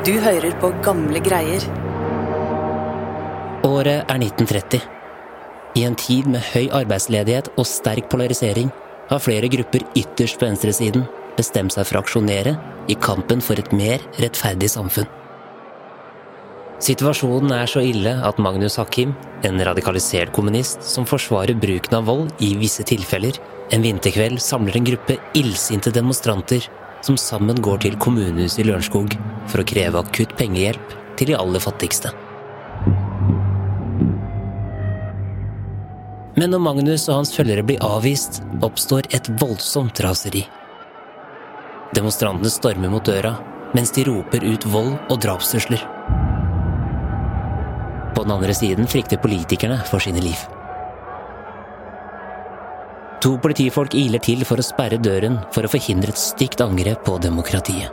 Du hører på gamle greier. Året er 1930. I en tid med høy arbeidsledighet og sterk polarisering har flere grupper ytterst på venstresiden bestemt seg for å aksjonere i kampen for et mer rettferdig samfunn. Situasjonen er så ille at Magnus Hakim, en radikalisert kommunist som forsvarer bruken av vold i visse tilfeller, en vinterkveld samler en gruppe illsinte demonstranter som sammen går til kommunehuset i Lørenskog for å kreve akutt pengehjelp til de aller fattigste. Men når Magnus og hans følgere blir avvist, oppstår et voldsomt raseri. Demonstrantene stormer mot døra, mens de roper ut vold og drapstrusler. På den andre siden frykter politikerne for sine liv. To politifolk iler til for å sperre døren for å forhindre et stygt angrep på demokratiet.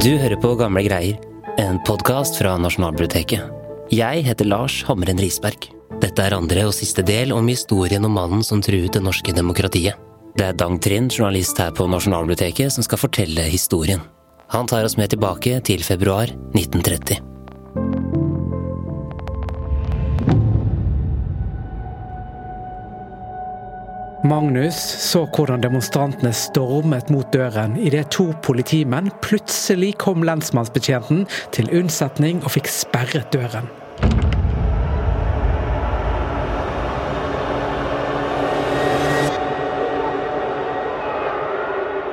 Du hører på Gamle greier, en podkast fra Nasjonalbiblioteket. Jeg heter Lars Hammeren Risberg. Dette er andre og siste del om historien om mannen som truet det norske demokratiet. Det er Dang Trind, journalist her på Nasjonalbiblioteket, som skal fortelle historien. Han tar oss med tilbake til februar 1930. Magnus så hvordan demonstrantene stormet mot døren idet to politimenn plutselig kom lensmannsbetjenten til unnsetning og fikk sperret døren.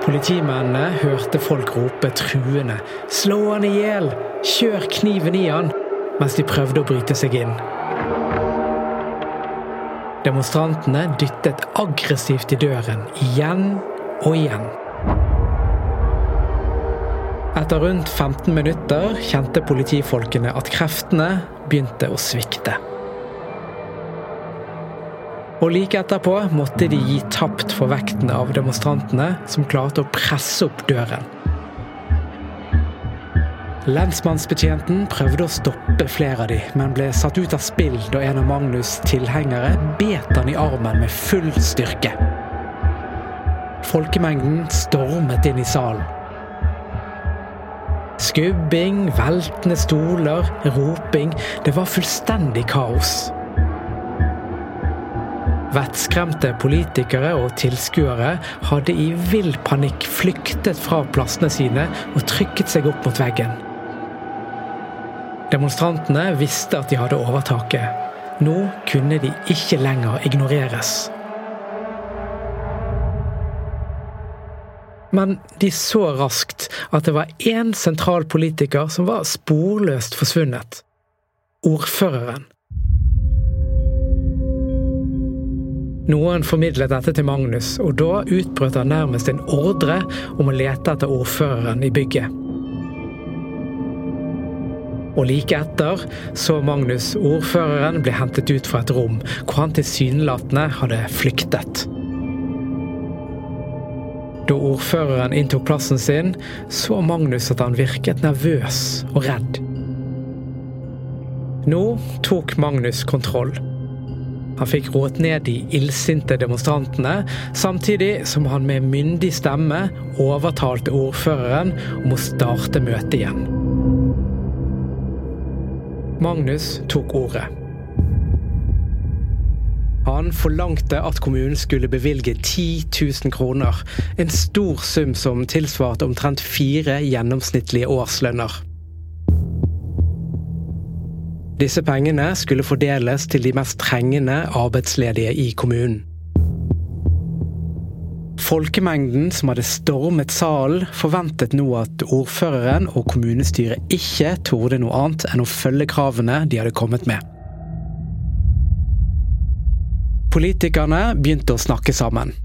Politimennene hørte folk rope truende 'slå han i hjel', 'kjør kniven i han', mens de prøvde å bryte seg inn. Demonstrantene dyttet aggressivt i døren, igjen og igjen. Etter rundt 15 minutter kjente politifolkene at kreftene begynte å svikte. Og like etterpå måtte de gi tapt for vekten av demonstrantene, som klarte å presse opp døren. Lensmannsbetjenten prøvde å stoppe flere av de, men ble satt ut av spill da en av Magnus' tilhengere bet han i armen med full styrke. Folkemengden stormet inn i salen. Skubbing, veltende stoler, roping. Det var fullstendig kaos. Vettskremte politikere og tilskuere hadde i vill panikk flyktet fra plassene sine og trykket seg opp mot veggen. Demonstrantene visste at de hadde overtaket. Nå kunne de ikke lenger ignoreres. Men de så raskt at det var én sentral politiker som var sporløst forsvunnet. Ordføreren. Noen formidlet dette til Magnus, og da utbrøt han nærmest en ordre om å lete etter ordføreren i bygget. Og like etter så Magnus ordføreren bli hentet ut fra et rom hvor han tilsynelatende hadde flyktet. Da ordføreren inntok plassen sin, så Magnus at han virket nervøs og redd. Nå tok Magnus kontroll. Han fikk roet ned de illsinte demonstrantene, samtidig som han med myndig stemme overtalte ordføreren om å starte møtet igjen. Magnus tok ordet. Han forlangte at kommunen skulle bevilge 10 000 kroner, en stor sum som tilsvarte omtrent fire gjennomsnittlige årslønner. Disse pengene skulle fordeles til de mest trengende arbeidsledige i kommunen. Folkemengden som hadde stormet salen, forventet nå at ordføreren og kommunestyret ikke torde noe annet enn å følge kravene de hadde kommet med. Politikerne begynte å snakke sammen.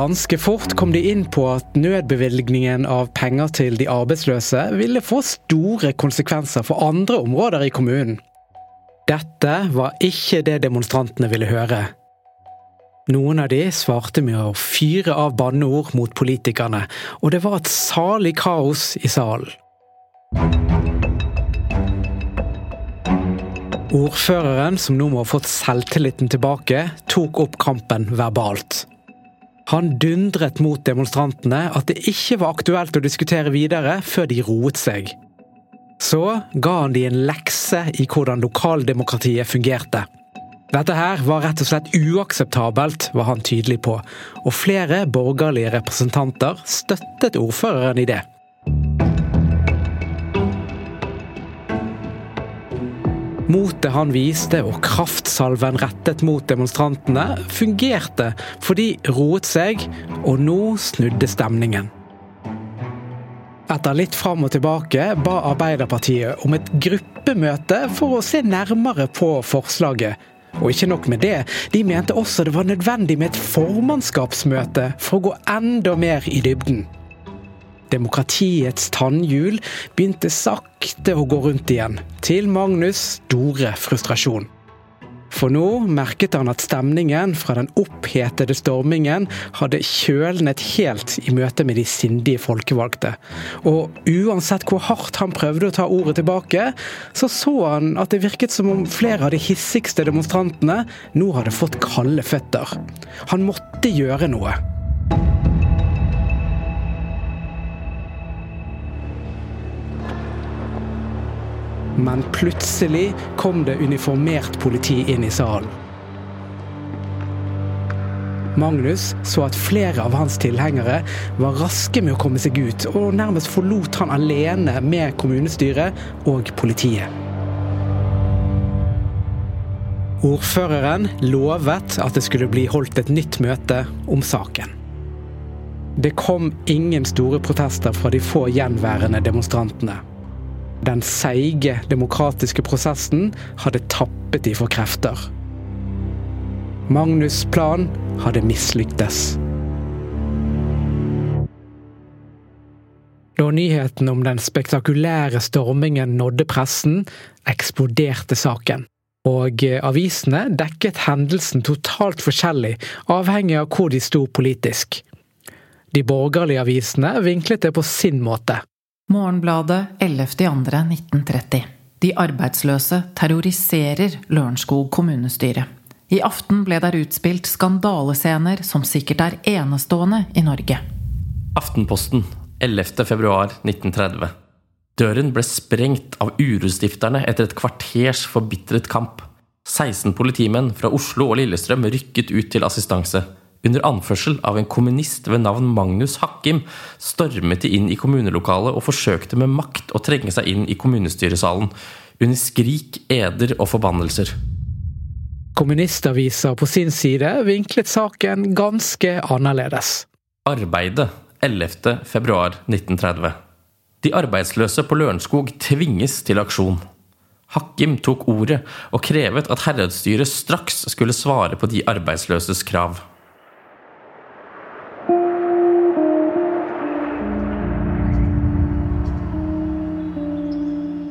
Ganske fort kom de inn på at nødbevilgningen av penger til de arbeidsløse ville få store konsekvenser for andre områder i kommunen. Dette var ikke det demonstrantene ville høre. Noen av de svarte med å fyre av banneord mot politikerne, og det var et salig kaos i salen. Ordføreren, som nå må ha fått selvtilliten tilbake, tok opp kampen verbalt. Han dundret mot demonstrantene at det ikke var aktuelt å diskutere videre før de roet seg. Så ga han de en lekse i hvordan lokaldemokratiet fungerte. Dette her var rett og slett uakseptabelt, var han tydelig på, og flere borgerlige representanter støttet ordføreren i det. Motet han viste og kraftsalven rettet mot demonstrantene fungerte, for de roet seg, og nå snudde stemningen. Etter litt fram og tilbake ba Arbeiderpartiet om et gruppemøte for å se nærmere på forslaget, og ikke nok med det, de mente også det var nødvendig med et formannskapsmøte for å gå enda mer i dybden. Demokratiets tannhjul begynte sakte å gå rundt igjen, til Magnus' store frustrasjon. For nå merket han at stemningen fra den opphetede stormingen hadde kjølnet helt i møte med de sindige folkevalgte. Og uansett hvor hardt han prøvde å ta ordet tilbake, så så han at det virket som om flere av de hissigste demonstrantene nå hadde fått kalde føtter. Han måtte gjøre noe. Men plutselig kom det uniformert politi inn i salen. Magnus så at flere av hans tilhengere var raske med å komme seg ut, og nærmest forlot han alene med kommunestyret og politiet. Ordføreren lovet at det skulle bli holdt et nytt møte om saken. Det kom ingen store protester fra de få gjenværende demonstrantene. Den seige demokratiske prosessen hadde tappet de for krefter. Magnus' plan hadde mislyktes. Da nyheten om den spektakulære stormingen nådde pressen, eksploderte saken. Og avisene dekket hendelsen totalt forskjellig, avhengig av hvor de sto politisk. De borgerlige avisene vinklet det på sin måte. Morgenbladet 11.2.1930. De arbeidsløse terroriserer Lørenskog kommunestyre. I aften ble der utspilt skandalescener som sikkert er enestående i Norge. Aftenposten 11.2.1930. Døren ble sprengt av urostifterne etter et kvarters forbitret kamp. 16 politimenn fra Oslo og Lillestrøm rykket ut til assistanse under anførsel av en kommunist ved navn Magnus Hakkim, stormet de inn i kommunelokalet og forsøkte med makt å trenge seg inn i kommunestyresalen, under skrik, eder og forbannelser. Kommunistavisa på sin side vinklet saken ganske annerledes. Arbeidet 11.2.1930. De arbeidsløse på Lørenskog tvinges til aksjon. Hakkim tok ordet og krevet at herredsstyret straks skulle svare på de arbeidsløses krav.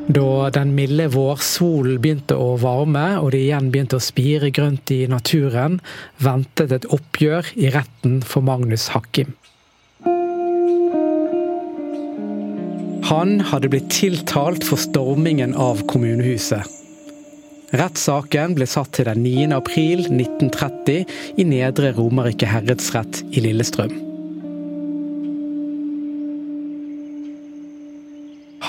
Da den milde vårsolen begynte å varme, og det igjen begynte å spire grønt i naturen, ventet et oppgjør i retten for Magnus Hakkim. Han hadde blitt tiltalt for stormingen av kommunehuset. Rettssaken ble satt til den 9. april 1930 i Nedre Romerike herredsrett i Lillestrøm.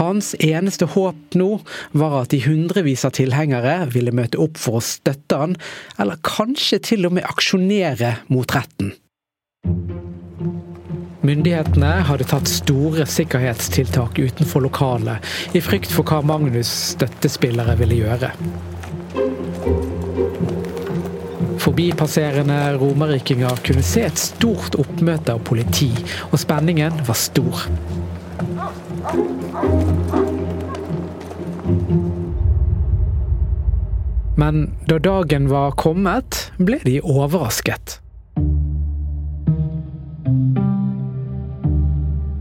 Hans eneste håp nå var at de hundrevis av tilhengere ville møte opp for å støtte han, eller kanskje til og med aksjonere mot retten. Myndighetene hadde tatt store sikkerhetstiltak utenfor lokalet, i frykt for hva Magnus' støttespillere ville gjøre. Forbipasserende romerikinger kunne se et stort oppmøte av politi, og spenningen var stor. Men da dagen var kommet, ble de overrasket.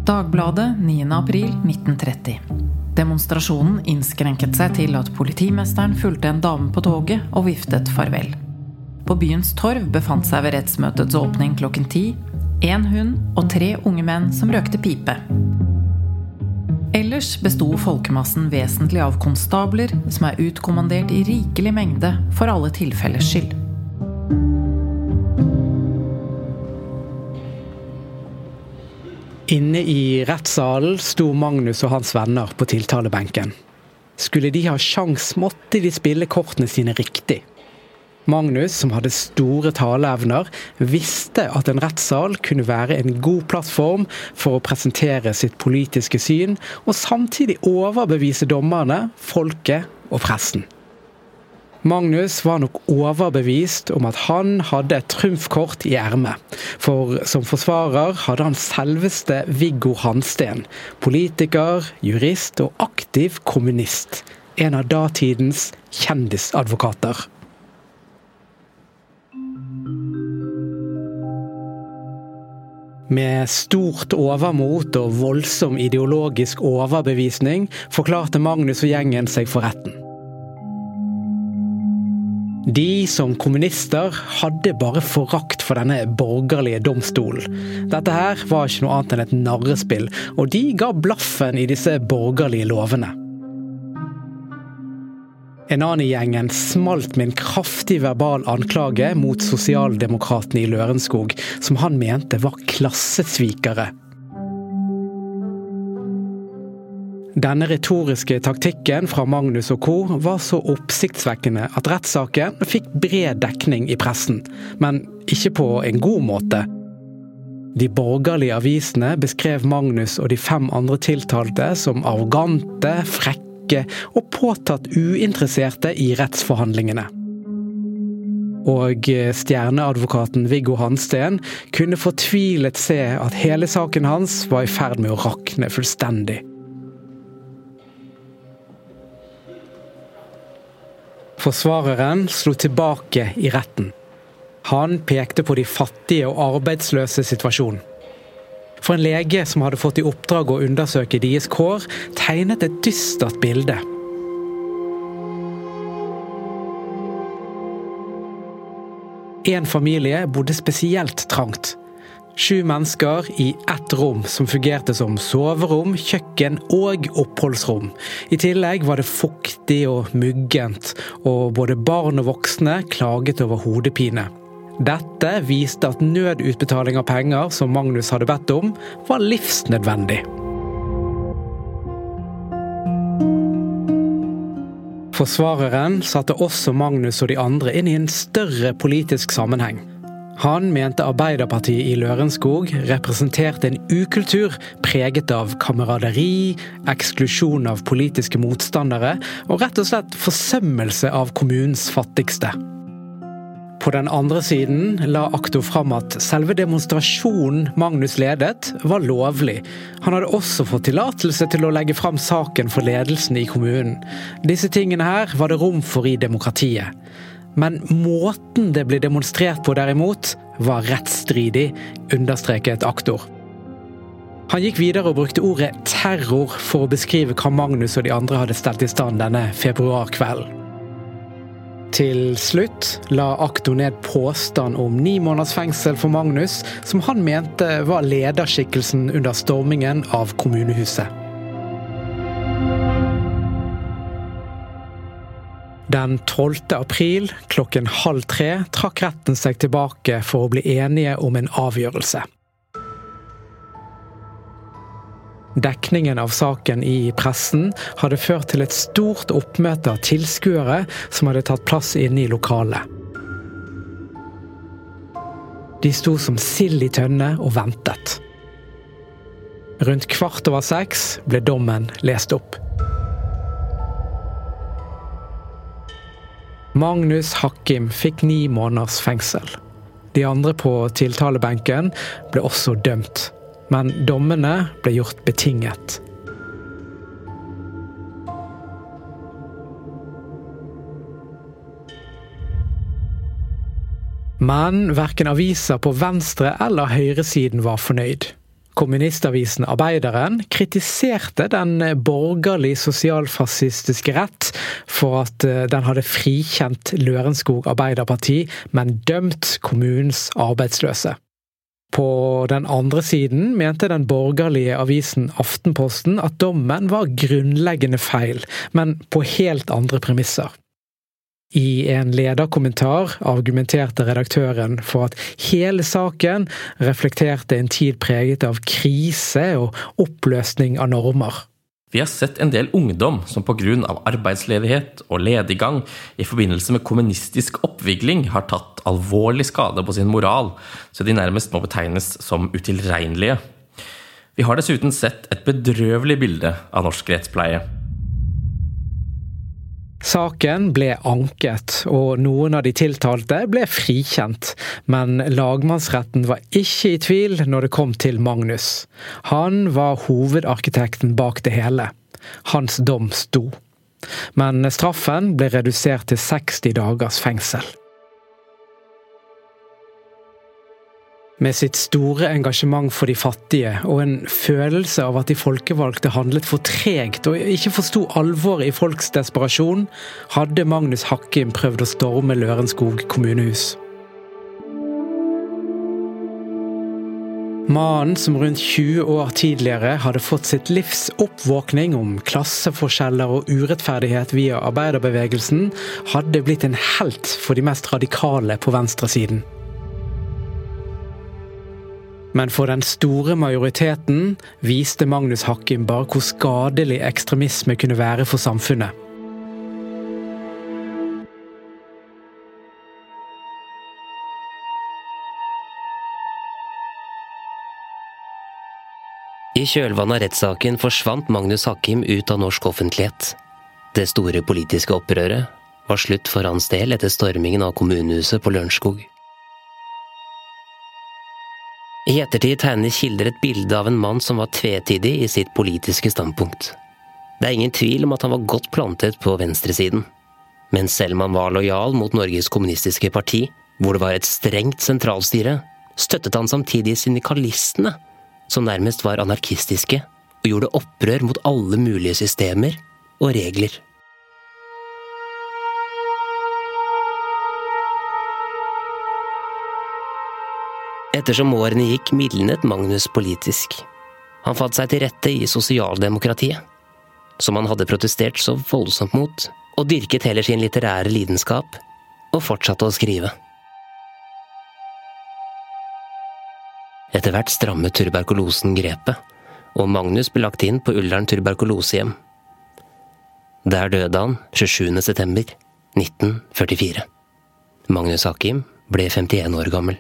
Dagbladet 9.4.1930. Demonstrasjonen innskrenket seg til at politimesteren fulgte en dame på toget og viftet farvel. på byens torv befant seg ved rettsmøtets åpning klokken ti. En hund og tre unge menn som røkte pipe. Ellers besto folkemassen vesentlig av konstabler som er utkommandert i rikelig mengde for alle tilfellers skyld. Inne i rettssalen sto Magnus og hans venner på tiltalebenken. Skulle de ha sjans, måtte de spille kortene sine riktig. Magnus, som hadde store taleevner, visste at en rettssal kunne være en god plattform for å presentere sitt politiske syn, og samtidig overbevise dommerne, folket og pressen. Magnus var nok overbevist om at han hadde et trumfkort i ermet. For som forsvarer hadde han selveste Viggo Hansten. Politiker, jurist og aktiv kommunist. En av datidens kjendisadvokater. Med stort overmot og voldsom ideologisk overbevisning forklarte Magnus og gjengen seg for retten. De som kommunister hadde bare forakt for denne borgerlige domstolen. Dette her var ikke noe annet enn et narrespill, og de ga blaffen i disse borgerlige lovene. En annen i gjengen smalt med en kraftig verbal anklage mot sosialdemokratene i Lørenskog, som han mente var klassesvikere. Denne retoriske taktikken fra Magnus og co. var så oppsiktsvekkende at rettssaken fikk bred dekning i pressen, men ikke på en god måte. De borgerlige avisene beskrev Magnus og de fem andre tiltalte som arrogante, frekke og påtatt uinteresserte i rettsforhandlingene. Og stjerneadvokaten Viggo Hansten kunne fortvilet se at hele saken hans var i ferd med å rakne fullstendig. Forsvareren slo tilbake i retten. Han pekte på de fattige og arbeidsløse situasjonen. For en lege som hadde fått i oppdrag å undersøke deres kår, tegnet et dystert bilde. En familie bodde spesielt trangt. Sju mennesker i ett rom som fungerte som soverom, kjøkken og oppholdsrom. I tillegg var det fuktig og muggent, og både barn og voksne klaget over hodepine. Dette viste at nødutbetaling av penger, som Magnus hadde bedt om, var livsnødvendig. Forsvareren satte også Magnus og de andre inn i en større politisk sammenheng. Han mente Arbeiderpartiet i Lørenskog representerte en ukultur preget av kameraderi, eksklusjon av politiske motstandere og rett og slett forsømmelse av kommunens fattigste. På den andre siden la aktor fram at selve demonstrasjonen Magnus ledet, var lovlig. Han hadde også fått tillatelse til å legge fram saken for ledelsen i kommunen. Disse tingene her var det rom for i demokratiet. Men måten det ble demonstrert på derimot, var rettsstridig, understreket aktor. Han gikk videre og brukte ordet terror for å beskrive hva Magnus og de andre hadde stelt i stand denne februarkvelden. Til slutt la aktor ned påstand om ni måneders fengsel for Magnus, som han mente var lederskikkelsen under stormingen av kommunehuset. Den 12. april klokken halv tre trakk retten seg tilbake for å bli enige om en avgjørelse. Dekningen av saken i pressen hadde ført til et stort oppmøte av tilskuere som hadde tatt plass inne i lokalet. De sto som sild i tønne og ventet. Rundt kvart over seks ble dommen lest opp. Magnus Hakim fikk ni måneders fengsel. De andre på tiltalebenken ble også dømt, men dommene ble gjort betinget. Men verken aviser på venstre- eller høyresiden var fornøyd. Kommunistavisen Arbeideren kritiserte den borgerlig sosialfascistiske rett for at eh, den hadde frikjent Lørenskog Arbeiderparti, men dømt kommunens arbeidsløse. På den andre siden mente den borgerlige avisen Aftenposten at dommen var grunnleggende feil, men på helt andre premisser. I en lederkommentar argumenterte redaktøren for at hele saken reflekterte en tid preget av krise og oppløsning av normer. Vi har sett en del ungdom som pga. arbeidsledighet og lediggang i forbindelse med kommunistisk oppvigling har tatt alvorlig skade på sin moral, så de nærmest må betegnes som utilregnelige. Vi har dessuten sett et bedrøvelig bilde av norsk rettspleie. Saken ble anket, og noen av de tiltalte ble frikjent. Men lagmannsretten var ikke i tvil når det kom til Magnus. Han var hovedarkitekten bak det hele. Hans dom sto. Men straffen ble redusert til 60 dagers fengsel. Med sitt store engasjement for de fattige og en følelse av at de folkevalgte handlet for tregt og ikke forsto alvoret i folks desperasjon, hadde Magnus Hakkim prøvd å storme Lørenskog kommunehus. Mannen som rundt 20 år tidligere hadde fått sitt livs oppvåkning om klasseforskjeller og urettferdighet via arbeiderbevegelsen, hadde blitt en helt for de mest radikale på venstresiden. Men for den store majoriteten viste Magnus Hakkim bare hvor skadelig ekstremisme kunne være for samfunnet. I kjølvannet av rettssaken forsvant Magnus Hakkim ut av norsk offentlighet. Det store politiske opprøret var slutt for hans del etter stormingen av kommunehuset på Lørenskog. I ettertid tegner kilder et bilde av en mann som var tvetydig i sitt politiske standpunkt. Det er ingen tvil om at han var godt plantet på venstresiden. Men selv om han var lojal mot Norges kommunistiske parti, hvor det var et strengt sentralstyre, støttet han samtidig syndikalistene, som nærmest var anarkistiske, og gjorde opprør mot alle mulige systemer og regler. Ettersom årene gikk, mildnet Magnus politisk. Han fant seg til rette i sosialdemokratiet, som han hadde protestert så voldsomt mot, og dyrket heller sin litterære lidenskap, og fortsatte å skrive. Etter hvert strammet tuberkulosen grepet, og Magnus ble lagt inn på Ullern tuberkulosehjem. Der døde han 27. september 1944. Magnus Hakim ble 51 år gammel.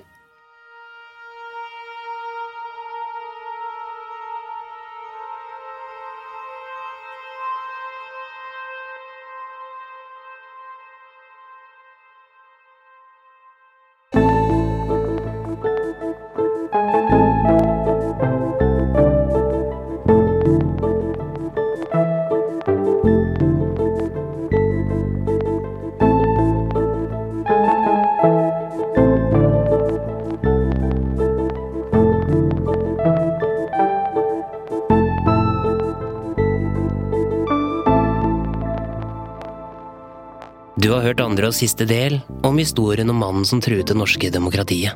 Du har hørt andre og siste del om historien om mannen som truet det norske demokratiet.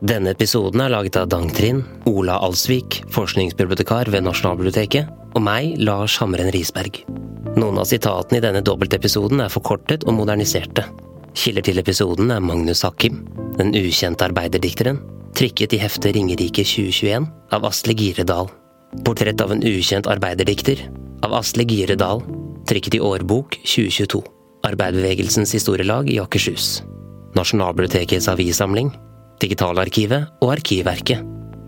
Denne episoden er laget av Dangtrin, Ola Alsvik, forskningsbibliotekar ved Nasjonalbiblioteket, og meg, Lars Hamren Risberg. Noen av sitatene i denne dobbeltepisoden er forkortet og moderniserte. Kilder til episoden er Magnus Hakim, den ukjente arbeiderdikteren, trykket i heftet Ringerike 2021 av Asle Giredal. Portrett av en ukjent arbeiderdikter av Asle Giredal, trykket i Årbok 2022. Arbeiderbevegelsens historielag i Akershus. Nasjonalbibliotekets avissamling. Digitalarkivet og Arkivverket.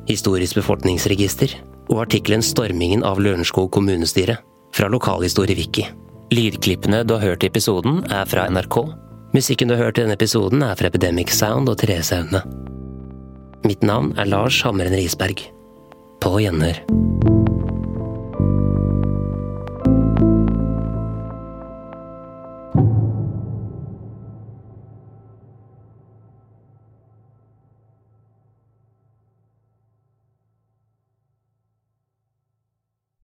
Historisk befolkningsregister. Og artikkelen 'Stormingen av Lørenskog kommunestyre' fra Lokalhistorie-Wiki. Lydklippene du har hørt i episoden, er fra NRK. Musikken du har hørt i denne episoden, er fra Epidemic Sound og Therese Aune. Mitt navn er Lars Hammeren Risberg. På gjenhør.